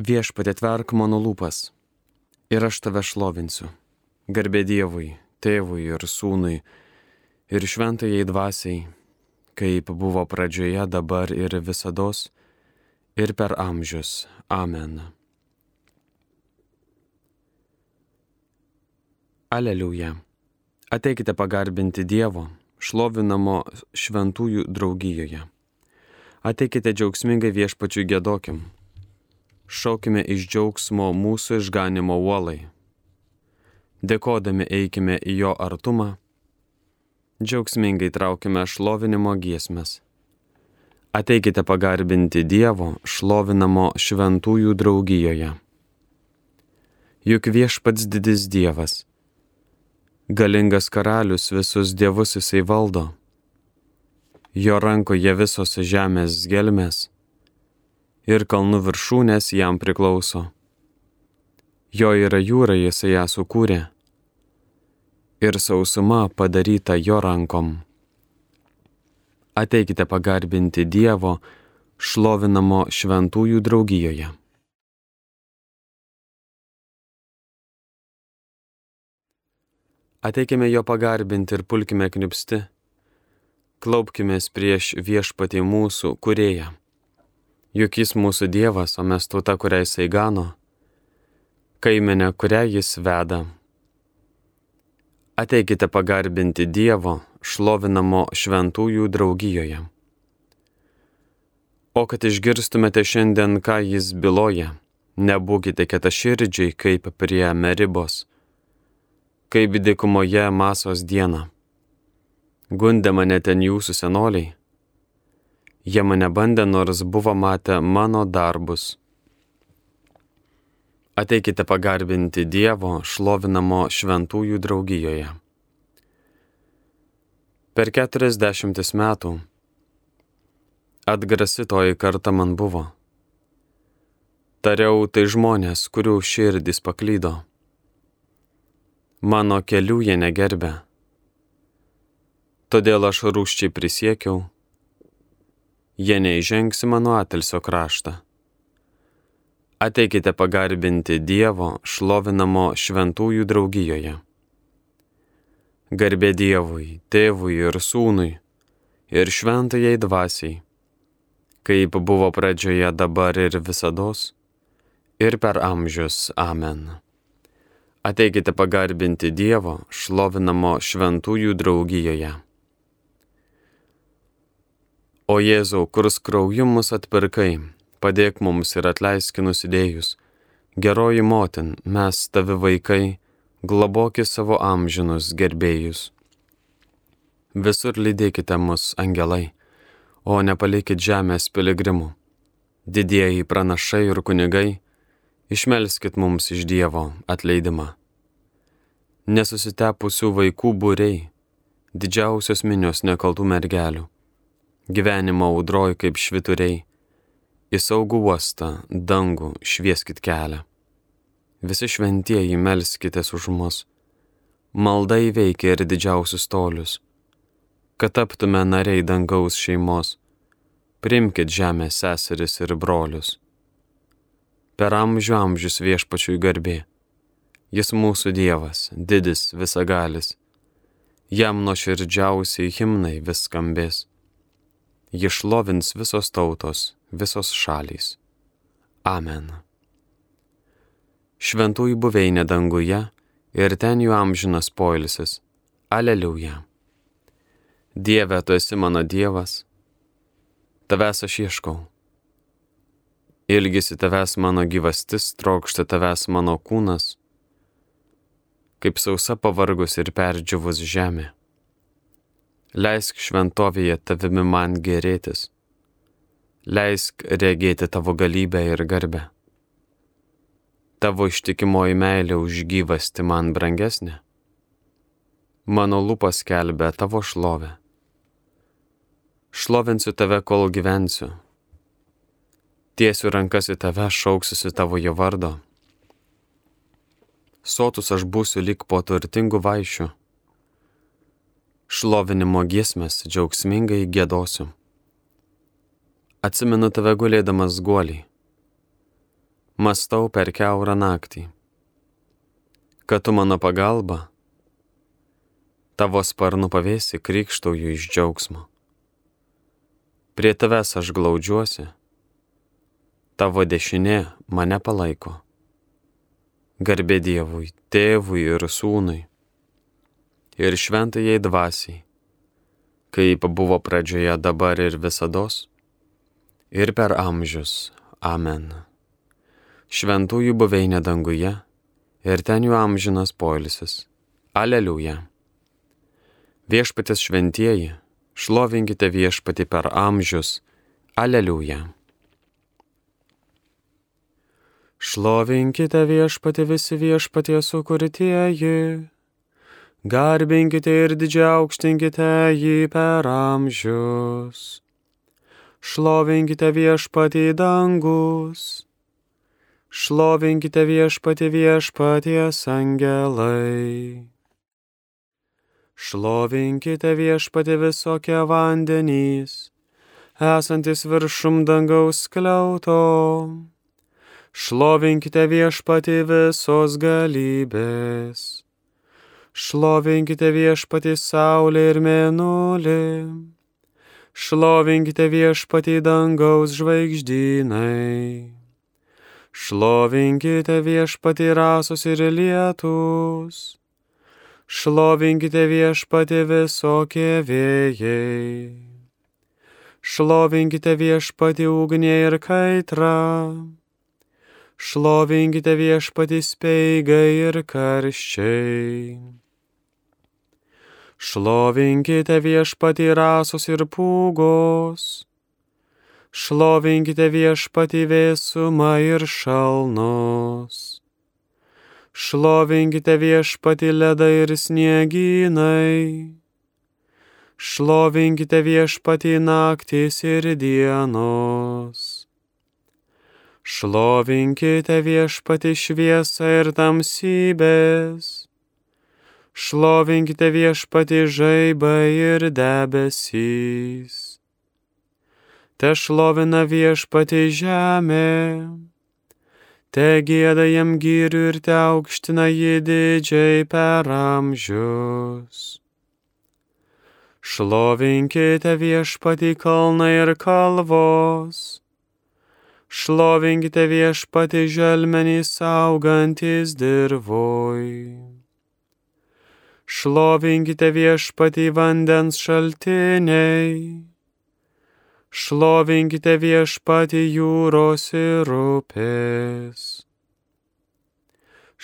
Viešpatė tverk mano lūpas ir aš tave šlovinsiu. Garbė Dievui, tėvui ir sūnui ir šventajai dvasiai, kaip buvo pradžioje, dabar ir visada ir per amžius. Amen. Aleliuja. Ateikite pagarbinti Dievo, šlovinamo šventųjų draugijoje. Ateikite džiaugsmingai viešpačiui gėdokim. Šaukime iš džiaugsmo mūsų išganimo uolai. Dėkodami eikime į jo artumą. Džiaugsmingai traukime šlovinimo giesmes. Ateikite pagarbinti Dievo šlovinamo šventųjų draugijoje. Juk viešpats didis Dievas. Galingas karalius visus dievus jisai valdo jo rankoje visos žemės gelmės ir kalnų viršūnės jam priklauso. Jo yra jūra, jisai ją sukūrė ir sausuma padaryta jo rankom. Ateikite pagarbinti Dievo šlovinamo šventųjų draugijoje. Ateikime jo pagarbinti ir pulkime knipsti klaupkimės prieš viešpatį mūsų kurėją. Juk jis mūsų Dievas, o mes tauta, kurią jisai gano, kaimenė, kurią jis veda. Ateikite pagarbinti Dievo šlovinamo šventųjų draugijoje. O kad išgirstumėte šiandien, ką jis byloja, nebūkite ketaširdžiai kaip prie meribos, kaip dikumoje masos dieną Gundė mane ten jūsų senoliai. Jie mane bandė, nors buvo matę mano darbus. Ateikite pagarbinti Dievo šlovinamo šventųjų draugijoje. Per keturiasdešimtis metų atgrasitoji karta man buvo. Tariau tai žmonės, kurių širdis paklydo. Mano kelių jie negerbė Todėl aš rūščiai prisiekiau, jie neįžengs į mano atilsio kraštą. Ateikite pagarbinti Dievo šlovinamo šventųjų draugijoje. Garbė Dievui, tėvui ir sūnui ir šventajai dvasiai, kaip buvo pradžioje dabar ir visados, ir per amžius. Amen. Ateikite pagarbinti Dievo šlovinamo šventųjų draugijoje. O Jėzau, kurs krauju mus atpirkai, padėk mums ir atleiski nusidėjus. Geroji motin, mes tavi vaikai, globoki savo amžinus gerbėjus. Visur lydėkite mus, angelai, o nepalikit žemės piligrimų. Didieji pranašai ir kunigai, išmelskit mums iš Dievo atleidimą. Nesusitepusių vaikų būrei, didžiausios minios nekaltų mergelių gyvenimo audroj kaip švituriai, į saugų uostą, dangų švieskit kelią. Visi šventieji melskitės už mus, malda įveikia ir didžiausius tolius, kad taptume nariai dangaus šeimos, primkit žemės seseris ir brolius. Per amžių amžius viešpačiui garbė, jis mūsų Dievas, didis visagalis, jam nuo širdžiausiai himnai vis skambės jį šlovins visos tautos, visos šalys. Amen. Šventųjų buveinė danguje ir ten jų amžinas poilsis. Aleliuja. Dieve, tu esi mano Dievas, tavęs aš ieškau. Ilgisi tavęs mano gyvastis, trokšta tavęs mano kūnas, kaip sausa pavargus ir perdžiavus žemė. Leisk šventovėje tavimi man gerėtis. Leisk regėti tavo galybę ir garbę. Tavo ištikimoji meilė už gyvasti man brangesnė. Mano lūpas kelbė tavo šlovę. Šlovinsiu tave, kol gyvensiu. Tiesiu rankas į tave, šauksiusi tavo jo vardo. Sotus aš būsiu lik po turtingų vaišių šlovinimo giesmės džiaugsmingai gėdosiu. Atsimenu tave gulėdamas guoliai. mastau per keurą naktį, kad tu mano pagalba, tavo sparnu pavėsi krikštauju iš džiaugsmo. Prie tavęs aš glaudžiuosi, tavo dešinė mane palaiko. Garbė Dievui, tėvui ir sūnui, ir šventajai dvasiai, kaip buvo pradžioje dabar ir visados, ir per amžius. Amen. Šventųjų buveinė danguje, ir ten jų amžinas poilsis. Aleliuja. Viešpatės šventieji, šlovinkite viešpatį per amžius. Aleliuja. Šlovinkite viešpatį visi viešpatie sukurtieji, garbinkite ir didžiaukštinkite jį per amžius. Šlovinkite viešpatį dangus, šlovinkite viešpatį viešpaties angelai. Šlovinkite viešpatį visokie vandenys, esantis viršum dangaus kliauto Šlovinkite viešpatį visos galybės. Šlovinkite viešpatį saulė ir mėnulį. Šlovinkite viešpatį dangaus žvaigždynai. Šlovinkite viešpatį rasos ir lietus. Šlovinkite viešpatį visokie vėjai. Šlovinkite viešpatį ugnė ir kaitra šlovinkite viešpatį speigai ir karščiai. Šlovinkite viešpatį rasos ir pūgos, šlovinkite viešpatį vėsumą ir šalnos. Šlovinkite viešpatį ledą ir snieginai, šlovinkite viešpatį naktis ir dienos Šlovinkite viešpati šviesą ir tamsybės. Šlovinkite viešpati žaibai ir debesys. Te šlovina viešpati žemė. Te gėda jam gyrių ir te aukština jį didžiai per amžius. Šlovinkite viešpati kalnai ir kalvos šlovinkite viešpati želmenys augantis dirvoj. Šlovinkite viešpati vandens šaltiniai, šlovinkite viešpati jūros ir upės.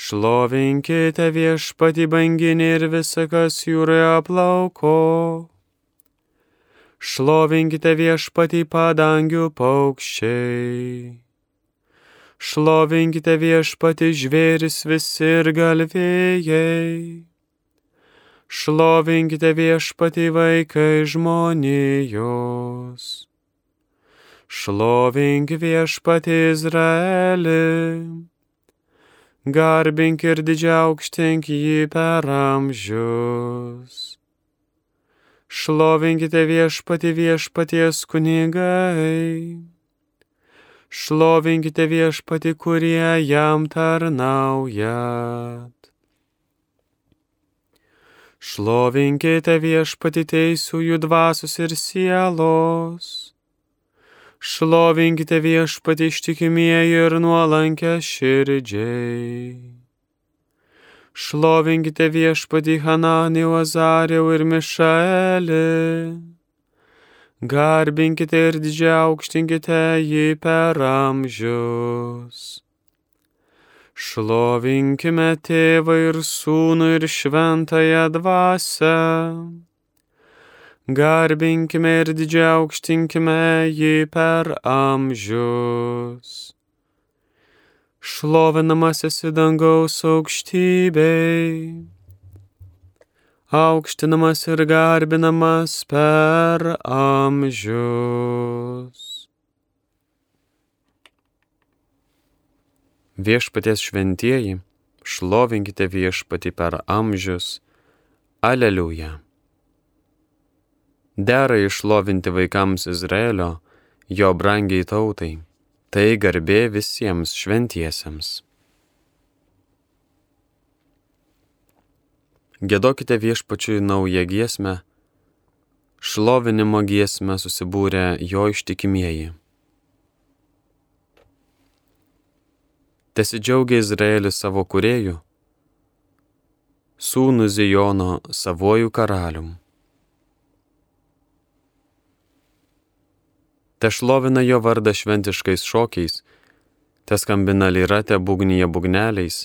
Šlovinkite viešpati banginį ir visą, kas jūroje aplauko šlovinkite viešpatį padangių paukščiai. Šlovinkite viešpatį žvėris visi ir galvėjai. Šlovinkite viešpatį vaikai žmonijos. Šlovink viešpatį Izraelį. Garbink ir didžiaukštink jį per amžius. Šlovinkite viešpati viešpaties kunigai. Šlovinkite viešpati, kurie jam tarnaujat. Šlovinkite viešpati teisųjų dvasios ir sielos. Šlovinkite viešpati ištikimieji ir nuolankę širdžiai. Šlovinkite viešpadį Hananį, Azariau ir Mišaelį. Garbinkite ir didžiaukštinkite jį per amžius. Šlovinkime tėvą ir sūnų ir šventąją dvasę. Garbinkime ir didžiaukštinkime jį per amžius šlovinamas esi dangaus aukštybei, aukštinamas ir garbinamas per amžius. Viešpaties šventieji, šlovinkite viešpati per amžius. Aleliuja. Dera išlovinti vaikams Izraelio, jo brangiai tautai Tai garbė visiems šventiesiems. Gėdokite viešpačiui naują giesmę, šlovinimo giesmę susibūrę jo ištikimieji. Tesidžiaugia Izraelis savo kuriejų, sūnų Zijono savojų karalium. Te šlovina jo vardą šventiškais šokiais, te skambina lyrate būgnyje būgneliais,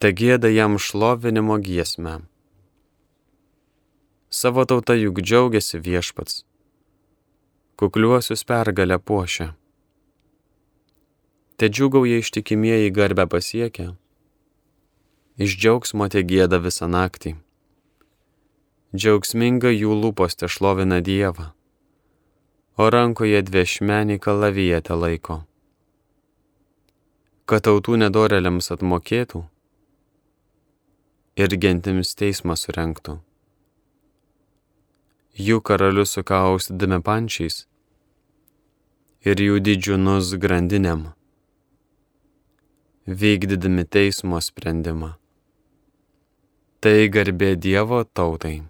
te gėda jam šlovinimo giesmę. Savo tauta juk džiaugiasi viešpats, kukliuosius pergalę puošia te džiugauja ištikimieji garbę pasiekę, iš džiaugsmo te gėda visą naktį. Džiaugsminga jų lūpos te šlovina Dievą, o rankoje dviešmenį kalavietę laiko. Kad tautų nedoreliams atmokėtų ir gentims teismą surenktų. Jų karalius sukaustydami pančiais ir jų didžiūnus grandinėm vykdydami teismo sprendimą. Tai garbė Dievo tautai.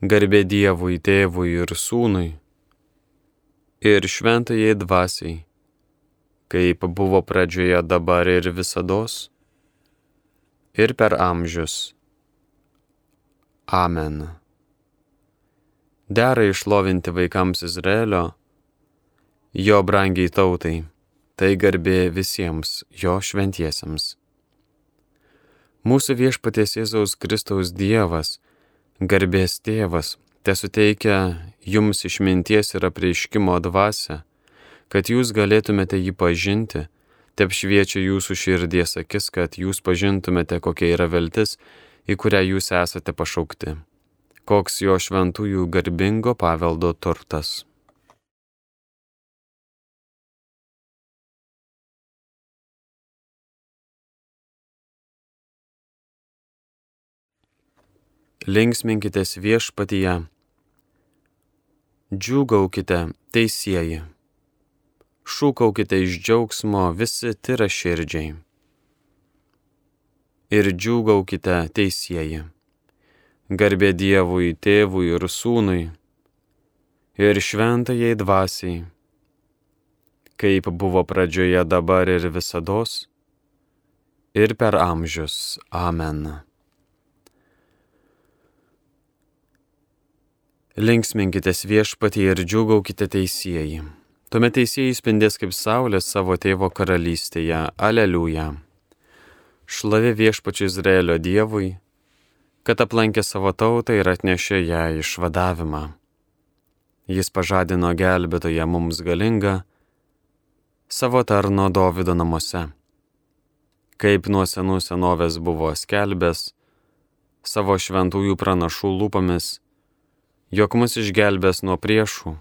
Garbė Dievui tėvui ir sūnui ir šventajai dvasiai, kaip buvo pradžioje dabar ir visados, ir per amžius. Amen. Dera išlovinti vaikams Izraelio, jo brangiai tautai tai garbė visiems jo šventiesiems. Mūsų viešpaties Jėzaus Kristaus Dievas, garbės tėvas, te suteikia jums išminties ir apreiškimo dvasę, kad jūs galėtumėte jį pažinti, te apšviečia jūsų širdies akis, kad jūs pažintumėte, kokia yra viltis, į kurią jūs esate pašaukti, koks jo šventųjų garbingo paveldo turtas. Linksminkitės viešpatyje, džiūgaukite teisėjai, šūkaukite iš džiaugsmo visi tyra širdžiai. Ir džiūgaukite teisėjai, garbė Dievui, tėvui ir sūnui, ir šventajai dvasiai, kaip buvo pradžioje dabar ir visados, ir per amžius. Amen. Linksminkitės viešpatį ir džiugaukite teisėjai. Tuomet teisėjai spindės kaip saulė savo tėvo karalystėje. Aleliuja. Šlavė viešpačiu Izraelio Dievui, kad aplankė savo tautą ir atnešė ją išvadavimą. Jis pažadino gelbėtoje mums galingą savo tarno Dovido namuose. Kaip nuo senų senovės buvo skelbęs, savo šventųjų pranašų lūpomis, jog mus išgelbės nuo priešų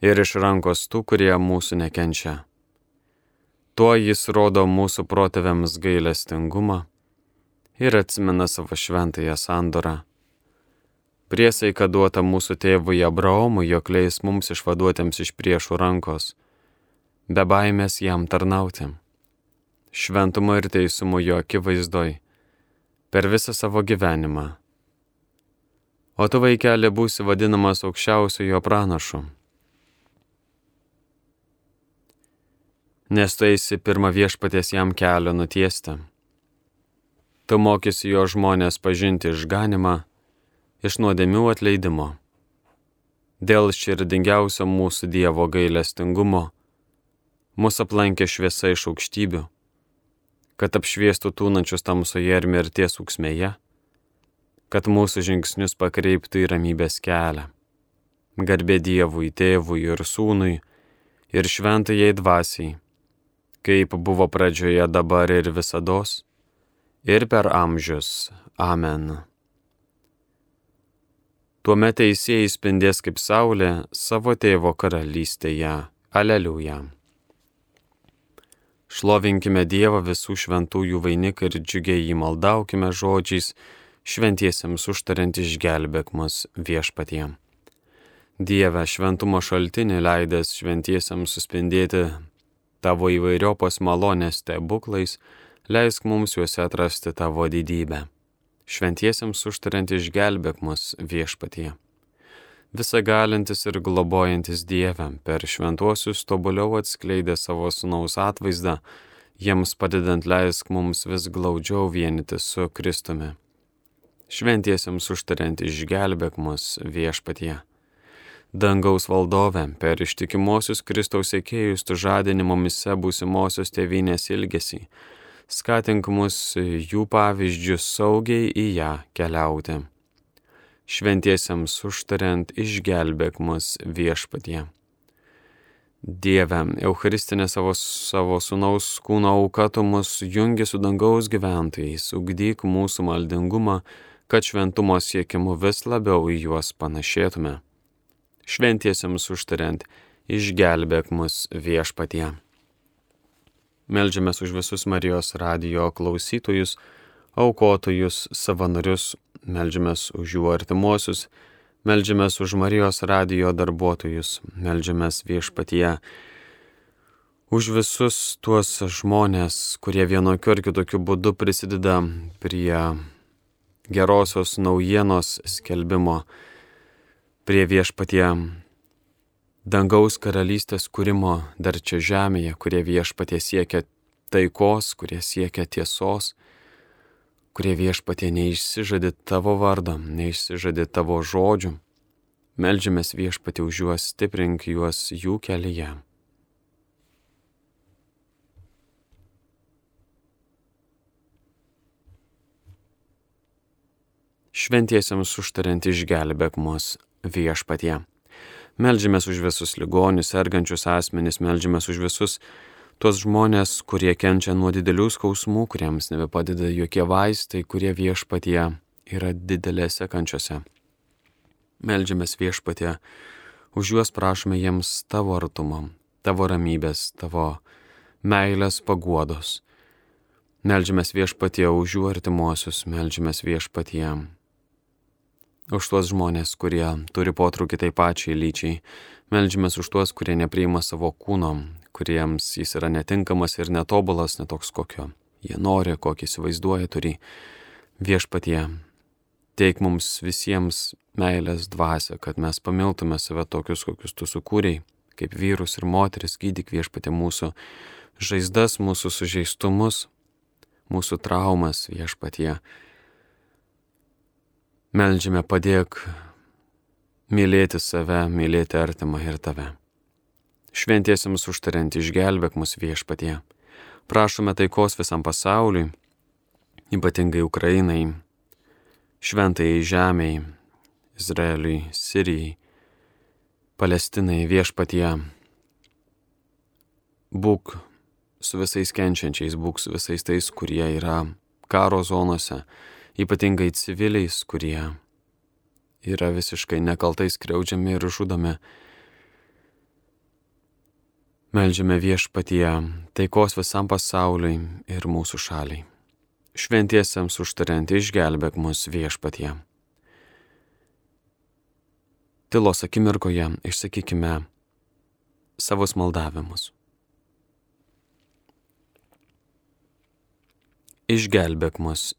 ir iš rankos tų, kurie mūsų nekenčia. Tuo jis rodo mūsų protėviams gailestingumą ir atsimena savo šventąją sandorą. Priesaika duota mūsų tėvui Abraomui, jog leis mums išvaduotėms iš priešų rankos, be baimės jam tarnauti. Šventumo ir teisumo jo akivaizdoj per visą savo gyvenimą o tu vaikeli būsi vadinamas aukščiausiojo pranašu. Nes tu eisi pirmą viešpaties jam kelio nutiesti. Tu mokysi jo žmonės pažinti išganimą, iš nuodėmių atleidimo. Dėl širdingiausio mūsų Dievo gailestingumo mūsų aplankė šviesa iš aukštybių, kad apšviestų tūnančius tamsoje ir mirties ūksmėje kad mūsų žingsnius pakreiptų į ramybės kelią. Garbė Dievui, Tėvui ir Sūnui ir šventajai dvasiai, kaip buvo pradžioje dabar ir visados, ir per amžius. Amen. Tuomet teisėjai spindės kaip saulė savo tėvo karalystėje. Aleliuja. Šlovinkime Dievą visų šventųjų vainiką ir džiugiai jį maldaukime žodžiais, šventiesiems užtariant išgelbėk mus viešpatie. Dieve šventumo šaltinį leidęs šventiesiams suspindėti tavo įvairiopos malonės stebuklais, leisk mums juose atrasti tavo didybę. Šventiesiams užtariant išgelbėk mus viešpatie. Visa galintis ir globojantis Dievę, per šventuosius tobuliau atskleidę savo sunaus atvaizdą, jiems padedant leisk mums vis glaudžiau vienyti su Kristumi. Šventiesiams užtariant išgelbėk mus viešpatie dangaus valdove, per ištikimosius Kristaus sėkėjus tu žadinimo mise būsimosios tėvynės ilgesį, skatink mus jų pavyzdžių saugiai į ją keliauti. Šventiesiams užtariant išgelbėk mus viešpatie. Dieve, Eucharistinė savo, savo sunaus kūno auka mus jungi su dangaus gyventojais, ugdyk mūsų maldingumą, kad šventumo siekimu vis labiau į juos panašėtume šventiesiems užtariant, išgelbėk mus viešpatie. Meldžiamės už visus Marijos radijo klausytojus, aukotojus, savanorius, meldžiamės už jų artimuosius, meldžiamės už Marijos radijo darbuotojus, meldžiamės viešpatie už visus tuos žmonės, kurie vienokiu ar kitokiu būdu prisideda prie gerosios naujienos skelbimo prie viešpatie dangaus karalystės kūrimo dar čia žemėje, kurie viešpatie siekia taikos, kurie siekia tiesos, kurie viešpatie neišsižadi tavo vardą, neišsižadi tavo žodžių. Meldžiamės viešpatį už juos, stiprink juos jų kelyje. Šventiesiams užtariant išgelbėk mus viešpatie. Meldžiamės už visus ligonius, sergančius asmenys, meldžiamės už visus tuos žmonės, kurie kenčia nuo didelių skausmų, kuriems nebepadeda jokie vaistai, kurie viešpatie yra didelėse kančiose. Meldžiamės viešpatie, už juos prašome jiems tavo artumo, tavo ramybės, tavo meilės paguodos. Meldžiamės viešpatie už jų artimuosius, meldžiamės viešpatie už tuos žmonės, kurie turi potraukį tai pačiai lyčiai. Meldžiamės už tuos, kurie nepriima savo kūno, kuriems jis yra netinkamas ir netobulas, netoks kokio jie nori, kokį įsivaizduoja turi. Viešpatie, teik mums visiems meilės dvasia, kad mes pamiltume save tokius, kokius tu sukūrėjai, kaip vyrus ir moteris, gydyk viešpatė mūsų žaizdas, mūsų sužeistumus, mūsų traumas viešpatie Meldžiame padėk mylėti save, mylėti artimą ir tave. Šventiesiams užtariant išgelbėk mus viešpatie. Prašome taikos visam pasauliui, ypatingai Ukrainai, šventai žemiai, Izraeliui, Sirijai, Palestinai viešpatie. Būk su visais kenčiančiais, būk su visais tais, kurie yra karo zonose, ypatingai civiliais, kurie yra visiškai nekaltai skriaudžiami ir žudomi. Meldžiame viešpatie taikos visam pasauliui ir mūsų šaliai. Šventiesiems užtariant išgelbėk mus viešpatie. Tylos akimirkoje išsakykime savo maldavimus. Išgelbėk mus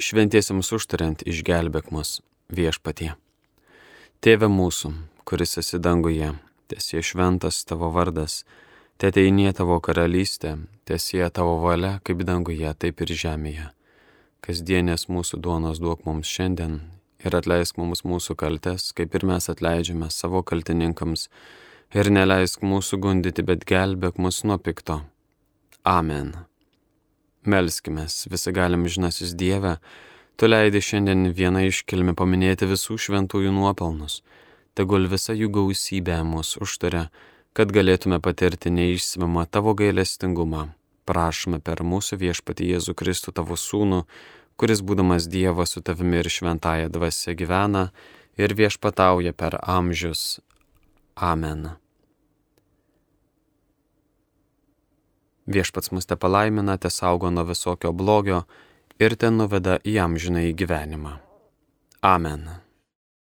šventiesiams užtariant išgelbėk mus viešpatie. Tėve mūsų, kuris esi danguje, tiesie šventas tavo vardas, teteinė tavo karalystė, tiesie tavo valia kaip danguje, taip ir žemėje. Kasdienės mūsų duonos duok mums šiandien ir atleisk mums mūsų kaltes, kaip ir mes atleidžiame savo kaltininkams, ir neleisk mūsų gundyti, bet gelbėk mus nuo pikto. Amen. Melskime, visi galim žinasis Dieve, tu leidi šiandien vieną iškilmę paminėti visų šventųjų nuopelnus, tegul visa jų gausybė mus užtaria, kad galėtume patirti neišsimamą tavo gailestingumą. Prašome per mūsų viešpatį Jėzų Kristų tavo sūnų, kuris būdamas Dievas su tavimi ir šventąją dvasę gyvena ir viešpatauja per amžius. Amen. Viešpats mus te palaimina, te saugo nuo visokio blogio ir ten nuveda į amžiną į gyvenimą. Amen.